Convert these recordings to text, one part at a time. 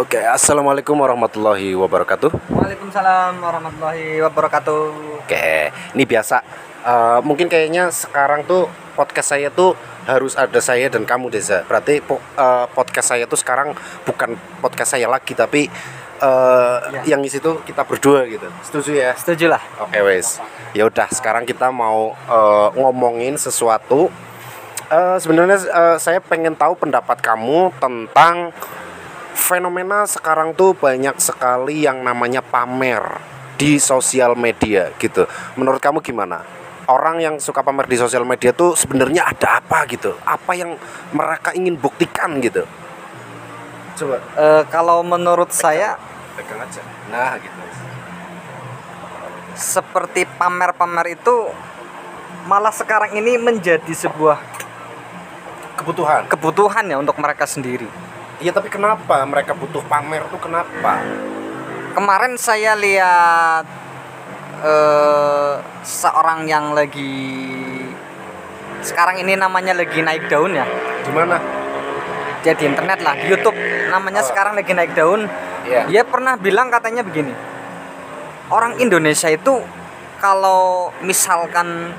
Oke, assalamualaikum warahmatullahi wabarakatuh. Waalaikumsalam warahmatullahi wabarakatuh. Oke, ini biasa. Eh, mungkin kayaknya sekarang tuh podcast saya tuh harus ada saya dan kamu Deza. Berarti po- eh, podcast saya tuh sekarang bukan podcast saya lagi, tapi eh, Ya. yang isi tuh kita berdua gitu. Setuju ya? Setuju lah. Oke wes. Ya udah, sekarang kita mau eh, ngomongin sesuatu. Eh, Sebenarnya eh, saya pengen tahu pendapat kamu tentang fenomena sekarang tuh banyak sekali yang namanya pamer di sosial media gitu. Menurut kamu gimana? Orang yang suka pamer di sosial media tuh sebenarnya ada apa gitu? Apa yang mereka ingin buktikan gitu? Coba Eh, kalau menurut saya pegang aja. Nah, gitu. seperti pamer-pamer itu malah sekarang ini menjadi sebuah Kebutuhan. kebutuhan ya untuk mereka sendiri. Iya, tapi kenapa mereka butuh pamer tuh kenapa? Kemarin saya lihat eh, seorang yang lagi sekarang ini namanya lagi naik daun ya. Di mana? Dia di internet lah, di YouTube namanya Oh. sekarang lagi naik daun. Iya. Dia pernah bilang katanya begini. Orang Indonesia itu kalau misalkan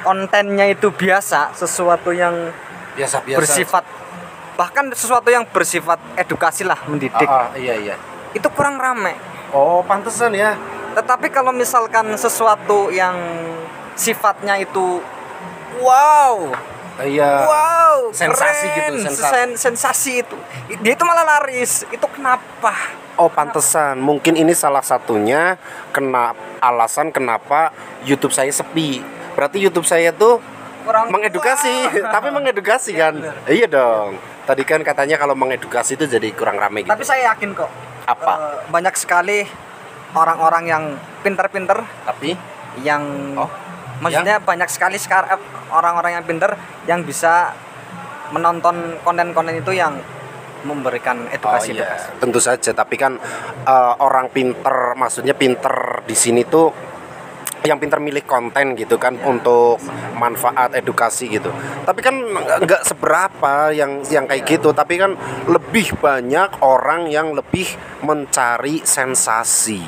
kontennya itu biasa, sesuatu yang Biasa-biasa. bersifat bahkan sesuatu yang bersifat edukasi lah, mendidik. Ah, ah, iya, iya. Itu kurang rame. Oh, pantesan ya. Tetapi kalau misalkan sesuatu yang sifatnya itu wow, Iya. wow, Sensasi keren, gitu, sensa- sen- sensasi itu. Dia itu malah laris. Itu kenapa? Oh pantesan, mungkin ini salah satunya kena alasan kenapa YouTube saya sepi. Berarti YouTube saya tuh Kurang mengedukasi, tapi mengedukasi kan? Iya dong. Tadi kan katanya kalau mengedukasi itu jadi kurang rame gitu. Tapi saya yakin kok. Apa? eh, banyak sekali orang-orang yang pinter-pinter Tapi yang Oh, maksudnya banyak sekali sekarang eh, orang-orang yang pinter yang bisa menonton konten-konten itu yang memberikan edukasi oh, iya. edukasi. tentu saja. Tapi kan eh, orang pinter, maksudnya pinter di sini tuh yang pinter milih konten gitu kan untuk manfaat edukasi gitu. Tapi kan nggak seberapa yang yang kayak gitu. Tapi kan lebih banyak orang yang lebih mencari sensasi.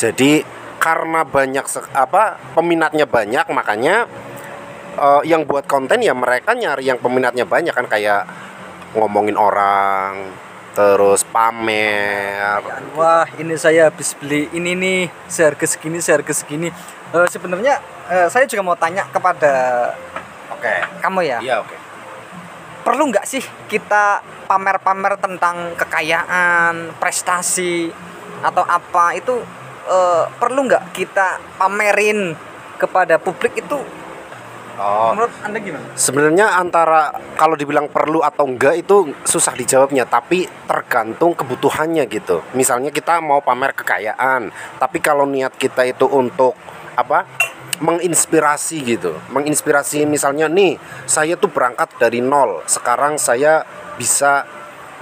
Jadi karena banyak apa peminatnya banyak makanya eh, yang buat konten ya mereka nyari yang peminatnya banyak kan kayak ngomongin orang terus pamer. Wah, ini saya habis beli ini nih seharga segini, seharga segini. Eh, sebenarnya eh, saya juga mau tanya kepada oke. kamu ya. iya oke. Perlu nggak sih kita pamer-pamer tentang kekayaan, prestasi atau apa? Itu eh, perlu nggak kita pamerin kepada publik? Itu oh. Menurut anda gimana? sebenarnya antara kalau dibilang perlu atau enggak itu susah dijawabnya tapi tergantung kebutuhannya gitu. Misalnya kita mau pamer kekayaan tapi kalau niat kita itu untuk apa menginspirasi gitu. Menginspirasi misalnya nih saya tuh berangkat dari nol sekarang saya bisa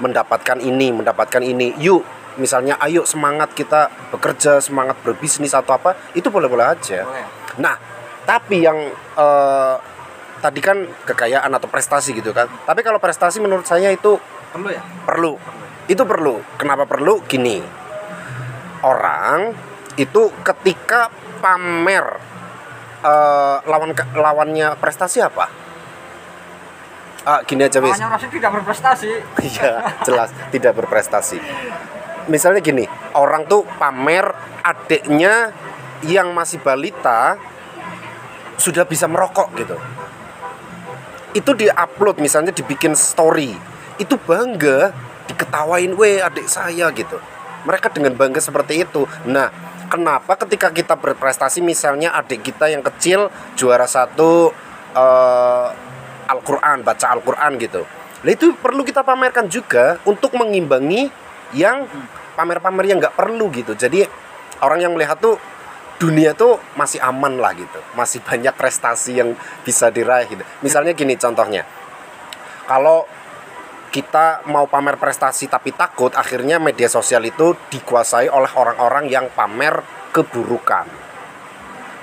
mendapatkan ini mendapatkan ini. Yuk misalnya ayo semangat kita bekerja semangat berbisnis atau apa itu boleh-boleh aja. Nah, tapi yang eh, tadi kan kekayaan atau prestasi gitu kan. Tapi kalau prestasi menurut saya itu Perlu ya? perlu. Itu perlu. Kenapa perlu? Gini. Orang itu ketika pamer eh, lawan lawannya prestasi apa? Ah, gini aja Rasid tidak berprestasi. Iya, jelas tidak berprestasi. Misalnya gini, orang tuh pamer adiknya yang masih balita sudah bisa merokok gitu. Itu di-upload misalnya dibikin story. Itu bangga diketawain, "Weh, adik saya" gitu. Mereka dengan bangga seperti itu. Nah, kenapa ketika kita berprestasi misalnya adik kita yang kecil juara satu eh, Al-Quran, baca Al-Quran gitu. Nah itu perlu kita pamerkan juga untuk mengimbangi yang pamer-pamer yang nggak perlu gitu. Jadi orang yang melihat tuh dunia tuh masih aman lah gitu, masih banyak prestasi yang bisa diraih gitu. Misalnya gini contohnya, kalau kita mau pamer prestasi tapi takut, akhirnya media sosial itu dikuasai oleh orang-orang yang pamer keburukan.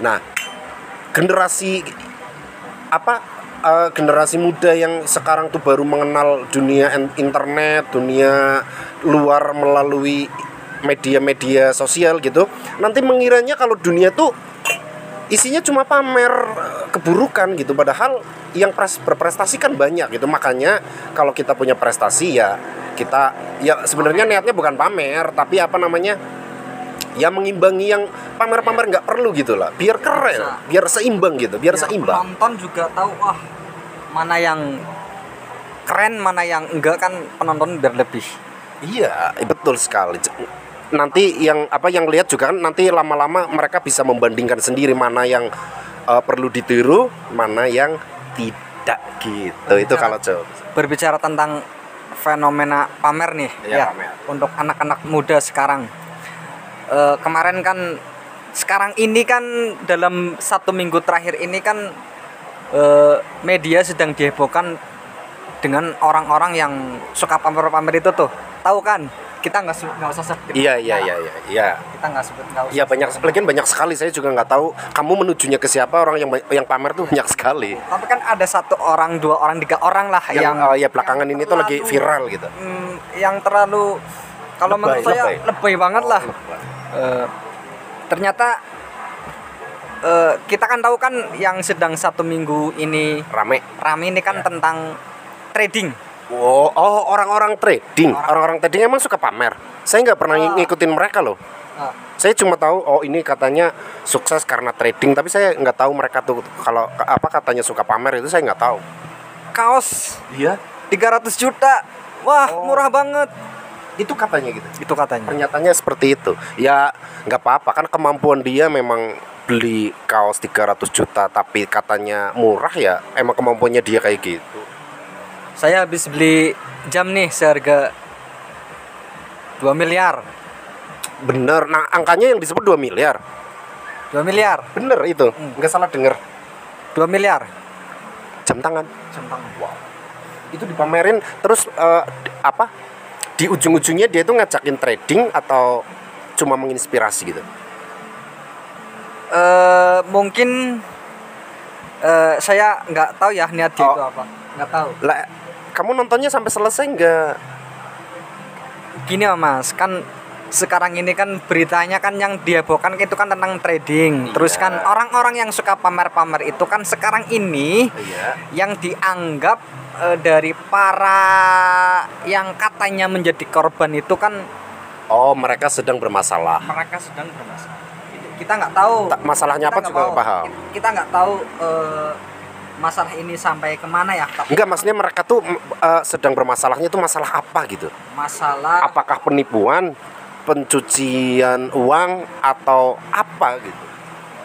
Nah, generasi apa eh, generasi muda yang sekarang tuh baru mengenal dunia internet, dunia luar melalui media-media sosial gitu, nanti mengiranya kalau dunia tuh isinya cuma pamer eh, keburukan gitu. Padahal yang pres- berprestasi kan banyak gitu. Makanya kalau kita punya prestasi ya kita ya sebenarnya niatnya bukan pamer tapi apa namanya ya mengimbangi yang pamer-pamer nggak perlu gitu lah. Biar keren biar seimbang gitu biar Ya, seimbang. penonton juga tahu wah mana yang keren mana yang enggak kan penonton biar lebih. Iya betul sekali nanti yang apa yang lihat juga kan nanti lama-lama mereka bisa membandingkan sendiri mana yang eh, perlu ditiru mana yang tidak gitu. Itu kalau jauh berbicara tentang fenomena pamer nih Iya, ya pamer. untuk anak-anak muda sekarang. Eh, kemarin kan sekarang ini kan dalam satu minggu terakhir ini kan eh, media sedang dihebohkan dengan orang-orang yang suka pamer-pamer itu tuh. Tahu kan kita nggak nggak usah sebut Iya iya iya iya. Iya. kita nggak sebut nggak usah Iya banyak lagian banyak sekali saya juga nggak tahu kamu menujunya ke siapa orang yang yang pamer tuh banyak sekali. tapi kan ada satu orang dua orang tiga orang lah Yang, yang eh, ya belakangan ini tuh lagi terlalu- viral gitu. Hmm, yang terlalu kalau Lebay, menurut saya lebay. lebay banget lah Eh, ternyata eh, kita kan tahu kan yang sedang satu minggu ini Rame. rame ini Ya. kan tentang trading Oh, oh orang-orang trading, Orang- orang-orang trading emang suka pamer. Saya nggak pernah Ah. ngikutin mereka loh. Eh, Saya cuma tahu oh ini katanya sukses karena trading, tapi saya nggak tahu mereka tuh kalau apa katanya suka pamer itu saya nggak tahu. kaos Iya. 300 juta wah Oh. murah banget Itu katanya gitu. itu katanya Pernyataannya seperti itu. Ya nggak apa-apa kan kemampuan dia memang beli kaos 300 juta tapi katanya murah ya emang kemampuannya dia kayak gitu. Saya habis beli jam nih seharga 2 miliar Bener. Nah angkanya yang disebut 2 miliar. 2 miliar Bener itu. Nggak salah denger. 2 miliar Jam tangan. jam tangan Itu dipamerin terus eh, apa? Di ujung-ujungnya dia itu ngajakin trading atau cuma menginspirasi gitu. eh mungkin eh saya nggak tahu ya niat dia Oh. itu apa nggak tahu Lah kamu nontonnya sampai selesai nggak? gini Om, mas kan sekarang ini kan beritanya kan yang dihebohkan itu kan tentang trading terus Iya. kan orang-orang yang suka pamer-pamer itu kan sekarang ini Iya. yang dianggap eh, dari para yang katanya menjadi korban itu kan Oh mereka sedang bermasalah. mereka sedang bermasalah kita nggak tahu masalahnya Kita apa juga paham. kita nggak tahu eh, masalah ini sampai ke mana ya tapi Enggak, maksudnya mereka tuh eh, sedang bermasalahnya itu masalah apa gitu? masalah Apakah penipuan, pencucian uang atau apa gitu?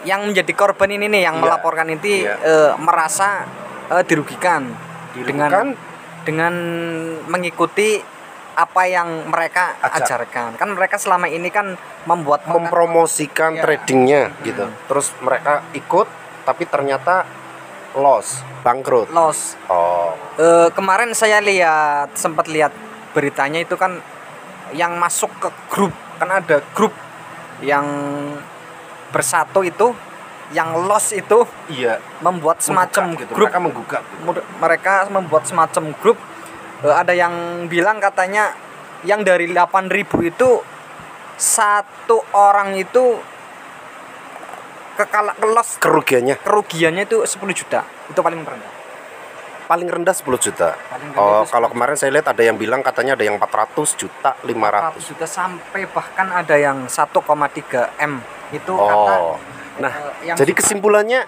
yang menjadi korban ini nih yang Iya. melaporkan ini Iya. eh, merasa eh, dirugikan, dengan Dirugikan? dengan mengikuti apa yang mereka Ajar. ajarkan kan mereka selama ini kan membuat Mempromosikan Iya. tradingnya gitu. Terus mereka ikut, tapi ternyata loss, bangkrut. loss Oh, Eh, kemarin saya lihat sempat lihat beritanya itu kan yang masuk ke grup kan ada grup yang bersatu itu yang loss itu iya. membuat semacam Menggugat gitu. grup Mereka menggugat. Gitu. Mereka membuat semacam grup Eh, ada yang bilang katanya yang dari 8000 itu satu orang itu kekala kelos Kerugiannya kerugiannya itu 10 juta itu paling rendah paling rendah 10 juta. Paling rendah Oh, itu kalau kemarin saya lihat ada yang bilang katanya ada yang 400 juta, 500. 100 juta sampai bahkan ada yang 1,3 m itu kata Oh. Nah, eh, yang jadi suka- kesimpulannya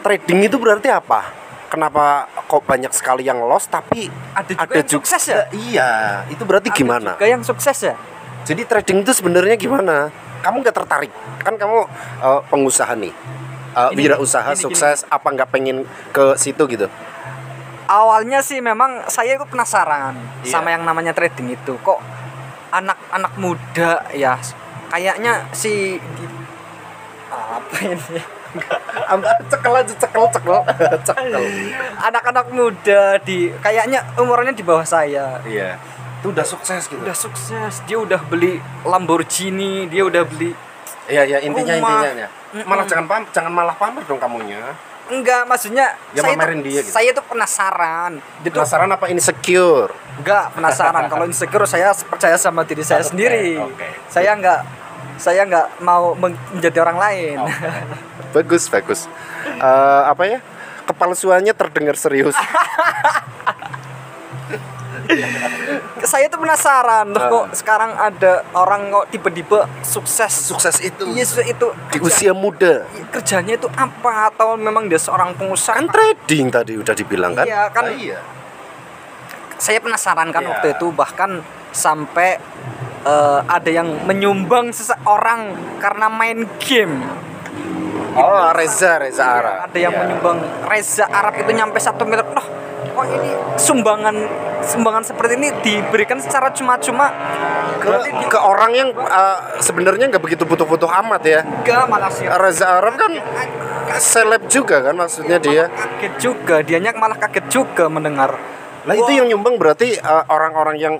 trading itu berarti apa? Kenapa kok banyak sekali yang loss tapi ada juga yang juga- sukses ya Iya, itu berarti Ada gimana? juga yang sukses ya Jadi trading itu sebenarnya gimana? Kamu nggak tertarik? Kan kamu eh, pengusaha nih, Ini, wirausaha gini, sukses. Apa nggak pengen ke situ gitu? awalnya sih memang saya itu penasaran Iya. sama yang namanya trading itu kok anak-anak muda ya kayaknya si apa ini cekel aja, cekel, cekel, cekel. anak-anak muda di kayaknya umurnya di bawah saya Iya, itu udah sukses gitu. udah sukses dia udah beli Lamborghini dia udah beli Iya, ya intinya Rumah. intinya ya. Malah jangan pam, jangan malah pamer dong kamunya. enggak maksudnya Ya, saya tuh, dia gitu. saya tuh penasaran gitu Penasaran apa insecure? enggak penasaran kalau insecure saya percaya sama diri saya Oke, sendiri oke. saya enggak saya enggak mau men- menjadi orang lain Bagus, bagus. Eh, apa ya? Kepalsuannya terdengar serius. saya tuh penasaran loh Ah. kok sekarang ada orang kok tiba-tiba sukses Sukses itu Iya su- itu di usia muda. kerjanya itu apa atau memang dia seorang pengusaha Kan trading tadi udah dibilang kan? Iya, kan. Ah, iya. saya penasaran kan Iya. waktu itu bahkan sampai eh, ada yang menyumbang seseorang karena main game Oh, Reza, Reza Ara. ada yang Iya. menyumbang Reza Arab itu nyampe satu miliar loh kok ini sumbangan sumbangan seperti ini diberikan secara cuma-cuma ke, berarti di- ke orang yang eh, sebenarnya nggak begitu butuh-butuh amat ya. enggak malah sih Reza Arab kan seleb juga kan maksudnya dia. kaget juga dianya malah kaget juga mendengar Lah itu yang nyumbang berarti eh, orang-orang yang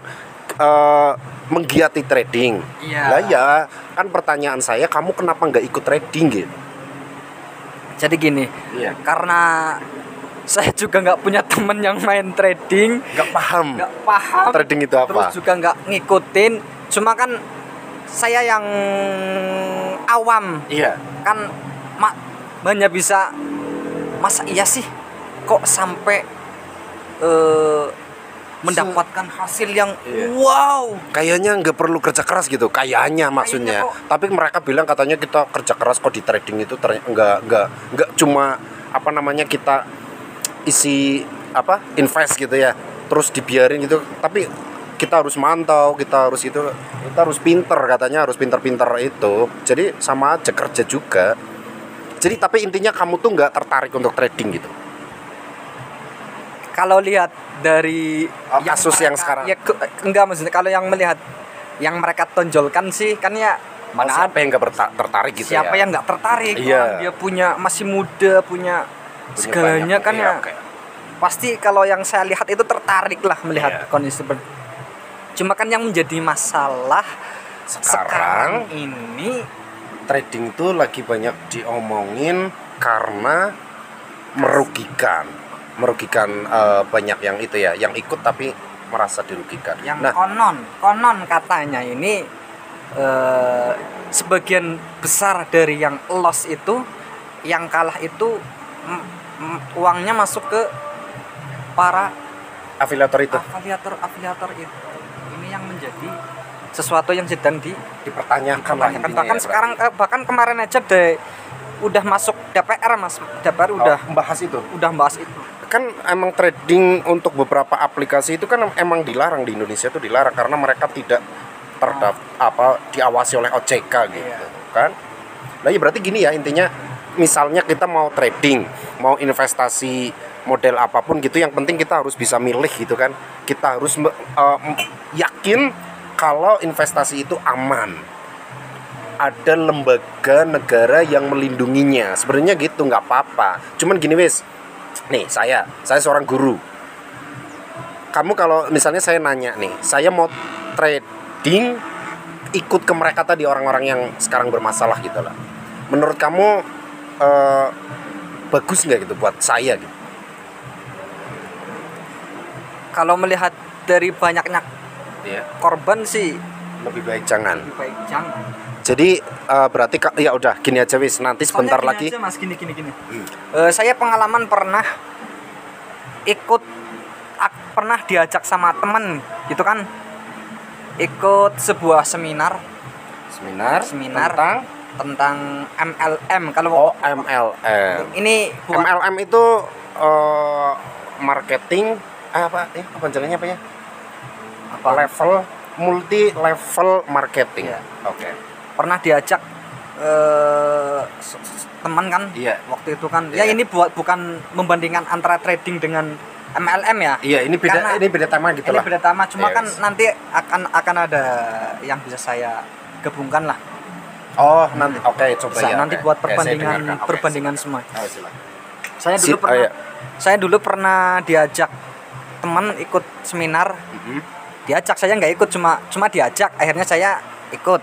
eh, menggiati trading. Iya. Lah ya, kan pertanyaan saya kamu kenapa nggak ikut trading gitu? jadi gini Iya. karena saya juga nggak punya temen yang main trading Nggak paham. nggak paham Trading itu apa? terus juga nggak ngikutin cuma kan saya yang awam Iya. kan mak hanya bisa masa iya sih kok sampai eh, mendapatkan hasil yang Iya. wow Kayaknya nggak perlu kerja keras gitu, kayaknya maksudnya. kok. Tapi mereka bilang katanya kita kerja keras kok di trading itu ternyata nggak nggak nggak cuma apa namanya kita isi apa invest gitu ya, terus dibiarin gitu. Tapi kita harus mantau, kita harus itu, kita harus pinter katanya harus pinter-pinter itu. Jadi sama aja kerja juga. Jadi tapi intinya kamu tuh nggak tertarik untuk trading gitu. kalau lihat dari Oh, kasus yang sekarang. ya enggak maksudnya kalau yang melihat yang mereka tonjolkan sih kan ya mana ada Siapa yang nggak tertarik gitu siapa ya? yang nggak tertarik orang dia punya masih muda Punya segalanya kan iya, ya oke. pasti kalau yang saya lihat itu tertarik lah melihat Iya. kondisi seperti cuma kan yang menjadi masalah Sekarang, ini trading tuh lagi banyak diomongin karena merugikan merugikan eh, banyak yang itu ya yang ikut tapi merasa dirugikan yang nah konon konon katanya ini eh, sebagian besar dari yang loss itu yang kalah itu mm, uangnya masuk ke para afiliator itu? afiliator afiliator itu. Ini yang menjadi sesuatu yang sedang di dipertanyakan dipertanyakan. bahkan ya, sekarang eh, bahkan kemarin aja deh udah masuk DPR mas. DPR berarti. udah Oh, membahas itu? udah bahas itu. Kan emang trading untuk beberapa aplikasi itu kan emang dilarang di Indonesia itu dilarang karena mereka tidak terdaf apa diawasi oleh OJK gitu Iya. kan? Nah ya berarti gini ya intinya misalnya kita mau trading mau investasi model apa pun gitu yang penting kita harus bisa milih gitu kan. Kita harus m- yakin kalau investasi itu aman. Ada lembaga negara yang melindunginya. Sebenarnya gitu nggak apa-apa. Cuman gini wis. Nih saya saya seorang guru. Kamu kalau misalnya saya nanya nih saya mau trading ikut ke mereka tadi orang-orang yang sekarang bermasalah gitu lah. Menurut kamu eh, bagus nggak gitu buat saya gitu? Kalau melihat dari banyaknya ya korban sih lebih baik jangan. lebih baik jangan. Jadi eh, berarti ya udah gini aja wis. Nanti sebentar Soalnya lagi. gini aja, mas. Gini gini gini. Hmm. Eh, saya pengalaman pernah ikut ak- pernah diajak sama temen gitu kan? Ikut sebuah seminar. Seminar Seminar. tentang tentang MLM kalau oh MLM ini buat MLM itu eh, marketing eh, apa eh panjangannya apa ya? Apa? Level multi level marketing. Iya. oke. Pernah diajak s- teman kan? Iya. waktu itu kan. Iya. ya ini buat bukan membandingkan antara trading dengan MLM ya? Iya ini beda Karena ini beda tema gitu ini lah. beda tema. Cuma Yes. kan nanti akan akan ada yang bisa saya gabungkan lah oh nanti oke coba Bisa ya nanti oke. buat perbandingan. Oke, perbandingan silakan. semua Oh, silakan. saya dulu Sip, pernah ayo. saya dulu pernah diajak teman ikut seminar Mhm. diajak saya nggak ikut cuma cuma diajak akhirnya saya ikut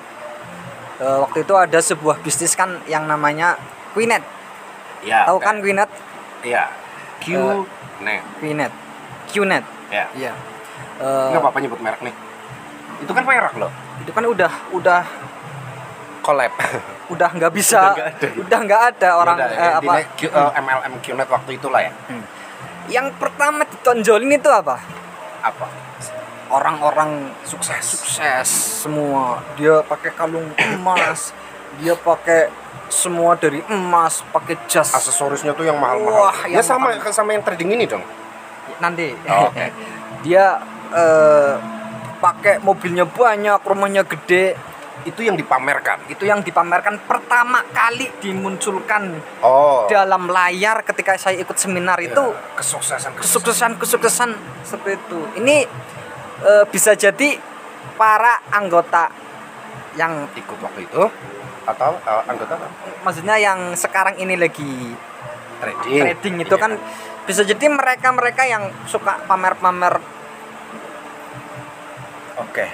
Eh, waktu itu ada sebuah bisnis kan yang namanya Quinet ya tahu kan Quinet Iya. Q net. Qnet Qnet Ya. iya Eh, Enggak apa-apa nyebut merek nih. Itu kan merek loh. itu kan udah udah Collab. udah nggak bisa Udah nggak ada. udah ada orang Yaudah, eh, ya, apa Q, eh, MLM Qnet waktu itulah ya. yang pertama ditonjolin itu apa Apa? orang-orang Sukses. sukses semua dia pakai kalung emas dia pakai semua dari emas pakai jas Aksesorisnya tuh yang mahal-mahal. Wah, ya sama mahal. sama yang trading ini dong. nanti Oh, oke. dia eh, pakai mobilnya banyak rumahnya gede Itu yang dipamerkan. itu yang dipamerkan pertama kali dimunculkan Oh. dalam layar ketika saya ikut seminar Ya, itu kesuksesan kesuksesan kesuksesan seperti itu ini eh, bisa jadi para anggota yang ikut waktu itu atau eh, anggota apa? maksudnya yang sekarang ini lagi trading. trading itu Iya. kan bisa jadi mereka-mereka yang suka pamer-pamer oke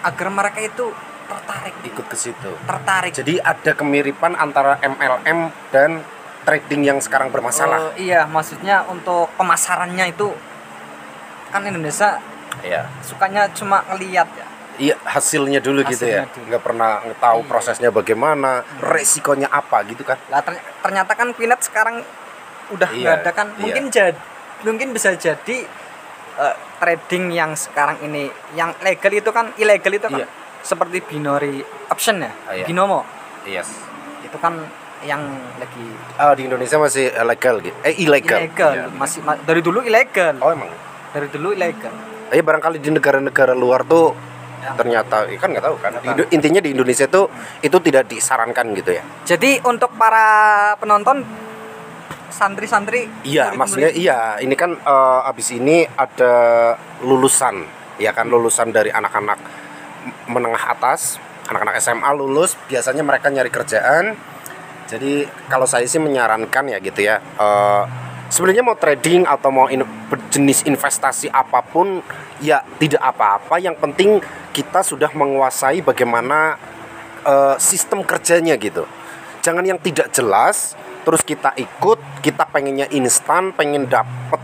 agar mereka itu tertarik ikut ke situ. tertarik Jadi ada kemiripan antara MLM dan trading yang sekarang bermasalah. Oh, iya maksudnya untuk pemasarannya itu kan Indonesia Iya. sukanya cuma ngeliat ya Iya hasilnya dulu gitu ya. Hasilnya dulu. Nggak pernah tahu Iya. prosesnya bagaimana, resikonya apa gitu kan. lah terny- ternyata kan Pinet sekarang udah Iya, nggak ada kan iya. mungkin jadi mungkin bisa jadi eh, trading yang sekarang ini yang legal itu kan ilegal itu kan Iya. Seperti binary option ya Ah, iya. binomo Yes. itu kan yang lagi Ah, di Indonesia masih legal gitu. Eh ilegal. ilegal Iya. masih ma- dari dulu ilegal Oh emang. dari dulu ilegal Ya barangkali di negara-negara luar tuh Ya. ternyata ya kan nggak tahu kan. Di intinya di Indonesia tuh itu tidak disarankan gitu ya. jadi untuk para penonton santri-santri Iya, maksudnya iya. Ini kan eh, abis ini ada lulusan, ya kan lulusan dari anak-anak menengah atas, anak-anak SMA lulus. Biasanya mereka nyari kerjaan. Jadi kalau saya sih menyarankan ya gitu ya. eh, sebenarnya mau trading atau mau in- jenis investasi apa pun, ya tidak apa-apa. Yang penting kita sudah menguasai bagaimana eh, sistem kerjanya gitu. Jangan yang tidak jelas, terus kita ikut, kita pengennya instan, pengen dapet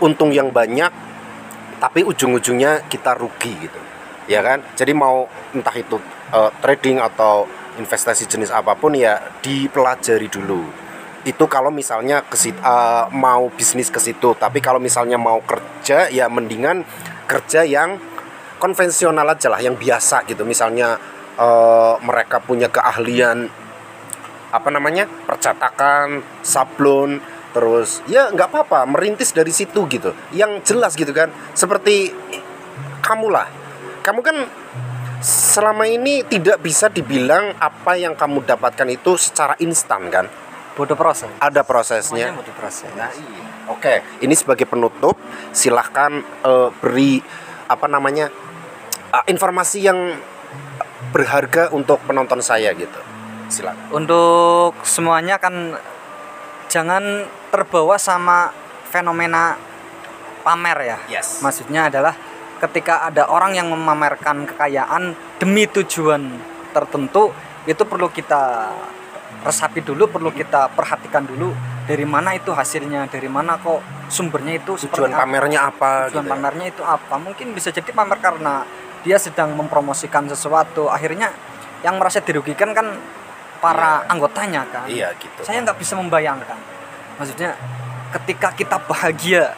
untung yang banyak, tapi ujung-ujungnya kita rugi gitu, ya kan? Jadi mau entah itu eh, trading atau investasi jenis apa pun ya dipelajari dulu. Itu kalau misalnya ke eh, mau bisnis ke situ, tapi kalau misalnya mau kerja ya mendingan kerja yang konvensional aja lah, yang biasa gitu. Misalnya eh, mereka punya keahlian apa namanya percetakan sablon terus ya nggak apa-apa merintis dari situ gitu yang jelas gitu kan seperti kamu lah kamu kan selama ini tidak bisa dibilang apa yang kamu dapatkan itu secara instan kan bodoh proses ada prosesnya bodoh proses Nah, iya. Oke, ini sebagai penutup, silahkan eh, beri apa namanya eh, informasi yang berharga untuk penonton saya gitu. Silakan. untuk semuanya kan jangan terbawa sama fenomena pamer ya Yes. maksudnya adalah ketika ada orang yang memamerkan kekayaan demi tujuan tertentu itu perlu kita resapi dulu perlu kita perhatikan dulu dari mana itu hasilnya dari mana kok sumbernya itu Tujuan apa. pamernya apa? tujuan gitu ya? pamernya itu apa mungkin bisa jadi pamer karena dia sedang mempromosikan sesuatu akhirnya yang merasa dirugikan kan para anggotanya kan Iya gitu. saya nggak bisa membayangkan maksudnya ketika kita bahagia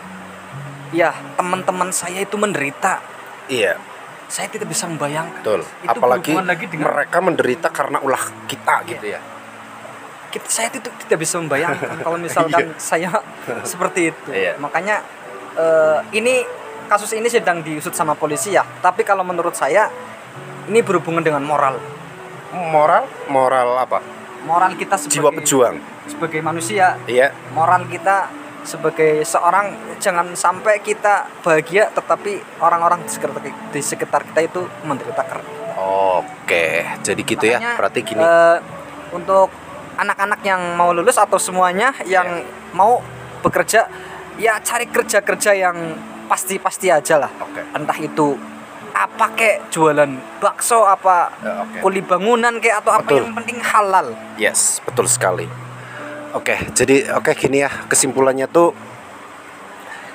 ya teman-teman saya itu menderita Iya, saya tidak bisa membayangkan betul. itu Apalagi lagi dengan mereka menderita karena ulah kita gitu ya. kita, saya itu tidak bisa membayangkan kalau misalkan saya seperti itu Iya. makanya eh, ini kasus ini sedang diusut sama polisi ya tapi kalau menurut saya ini berhubungan dengan moral Moral, moral apa? moral kita sebagai Jiwa pejuang. sebagai manusia Iya. moral kita sebagai seorang jangan sampai kita bahagia tetapi orang-orang di sekitar, di sekitar kita itu menderita karena Oke, jadi gitu ya. Makanya, Berarti gini. eh, untuk anak-anak yang mau lulus atau semuanya yang Iya. mau bekerja ya cari kerja-kerja yang pasti-pasti aja lah Oke. entah itu apa kek jualan bakso apa Ya, oke. kuli bangunan kek atau apa Betul. yang penting halal Yes, betul sekali. Oke, jadi oke gini ya kesimpulannya tuh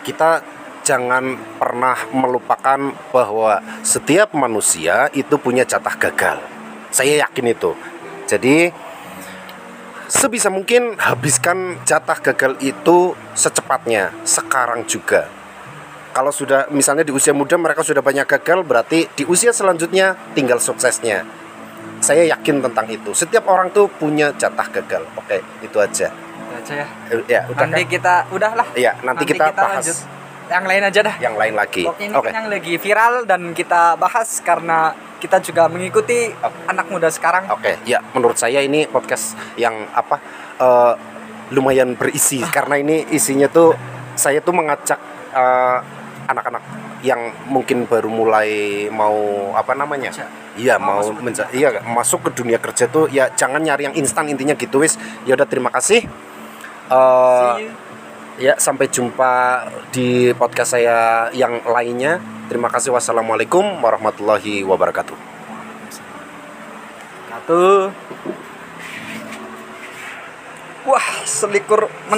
kita jangan pernah melupakan bahwa setiap manusia itu punya jatah gagal. Saya yakin itu. Jadi sebisa mungkin habiskan jatah gagal itu secepatnya sekarang juga. Kalau sudah misalnya di usia muda mereka sudah banyak gagal berarti di usia selanjutnya tinggal suksesnya. Saya yakin tentang itu. Setiap orang tuh punya jatah gagal. Oke, itu aja. Itu aja ya Eh, Ya, udah nanti kan? kita udahlah Iya, nanti, kita, bahas lanjut yang lain aja dah yang lain lagi. Oke, kan yang lagi viral dan kita bahas karena kita juga mengikuti Oke. anak muda sekarang. Oke, ya menurut saya ini podcast yang apa eh, lumayan berisi karena ini isinya tuh saya tuh mengajak eh, anak-anak yang mungkin baru mulai mau apa namanya? Iya, Mau mau masuk ke menja- iya masuk ke dunia kerja tuh ya jangan nyari yang instan intinya gitu wis. Ya udah terima kasih. You. ya sampai jumpa di podcast saya yang lainnya. Terima kasih. Wassalamualaikum warahmatullahi wabarakatuh. Satu. Wah, selikur